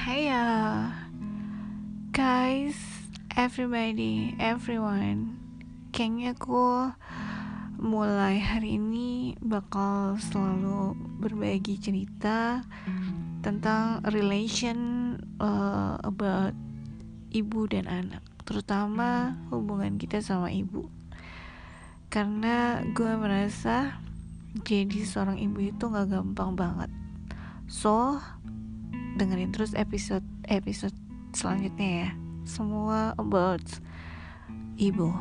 Hiya Guys Everybody Everyone. Kayaknya aku Mulai hari ini Bakal selalu Berbagi cerita Tentang relation uh, About Ibu dan anak Terutama hubungan kita sama ibu. Karena gue merasa Jadi seorang ibu itu gak gampang banget. So dengerin terus episode episode selanjutnya ya. Semua about ibu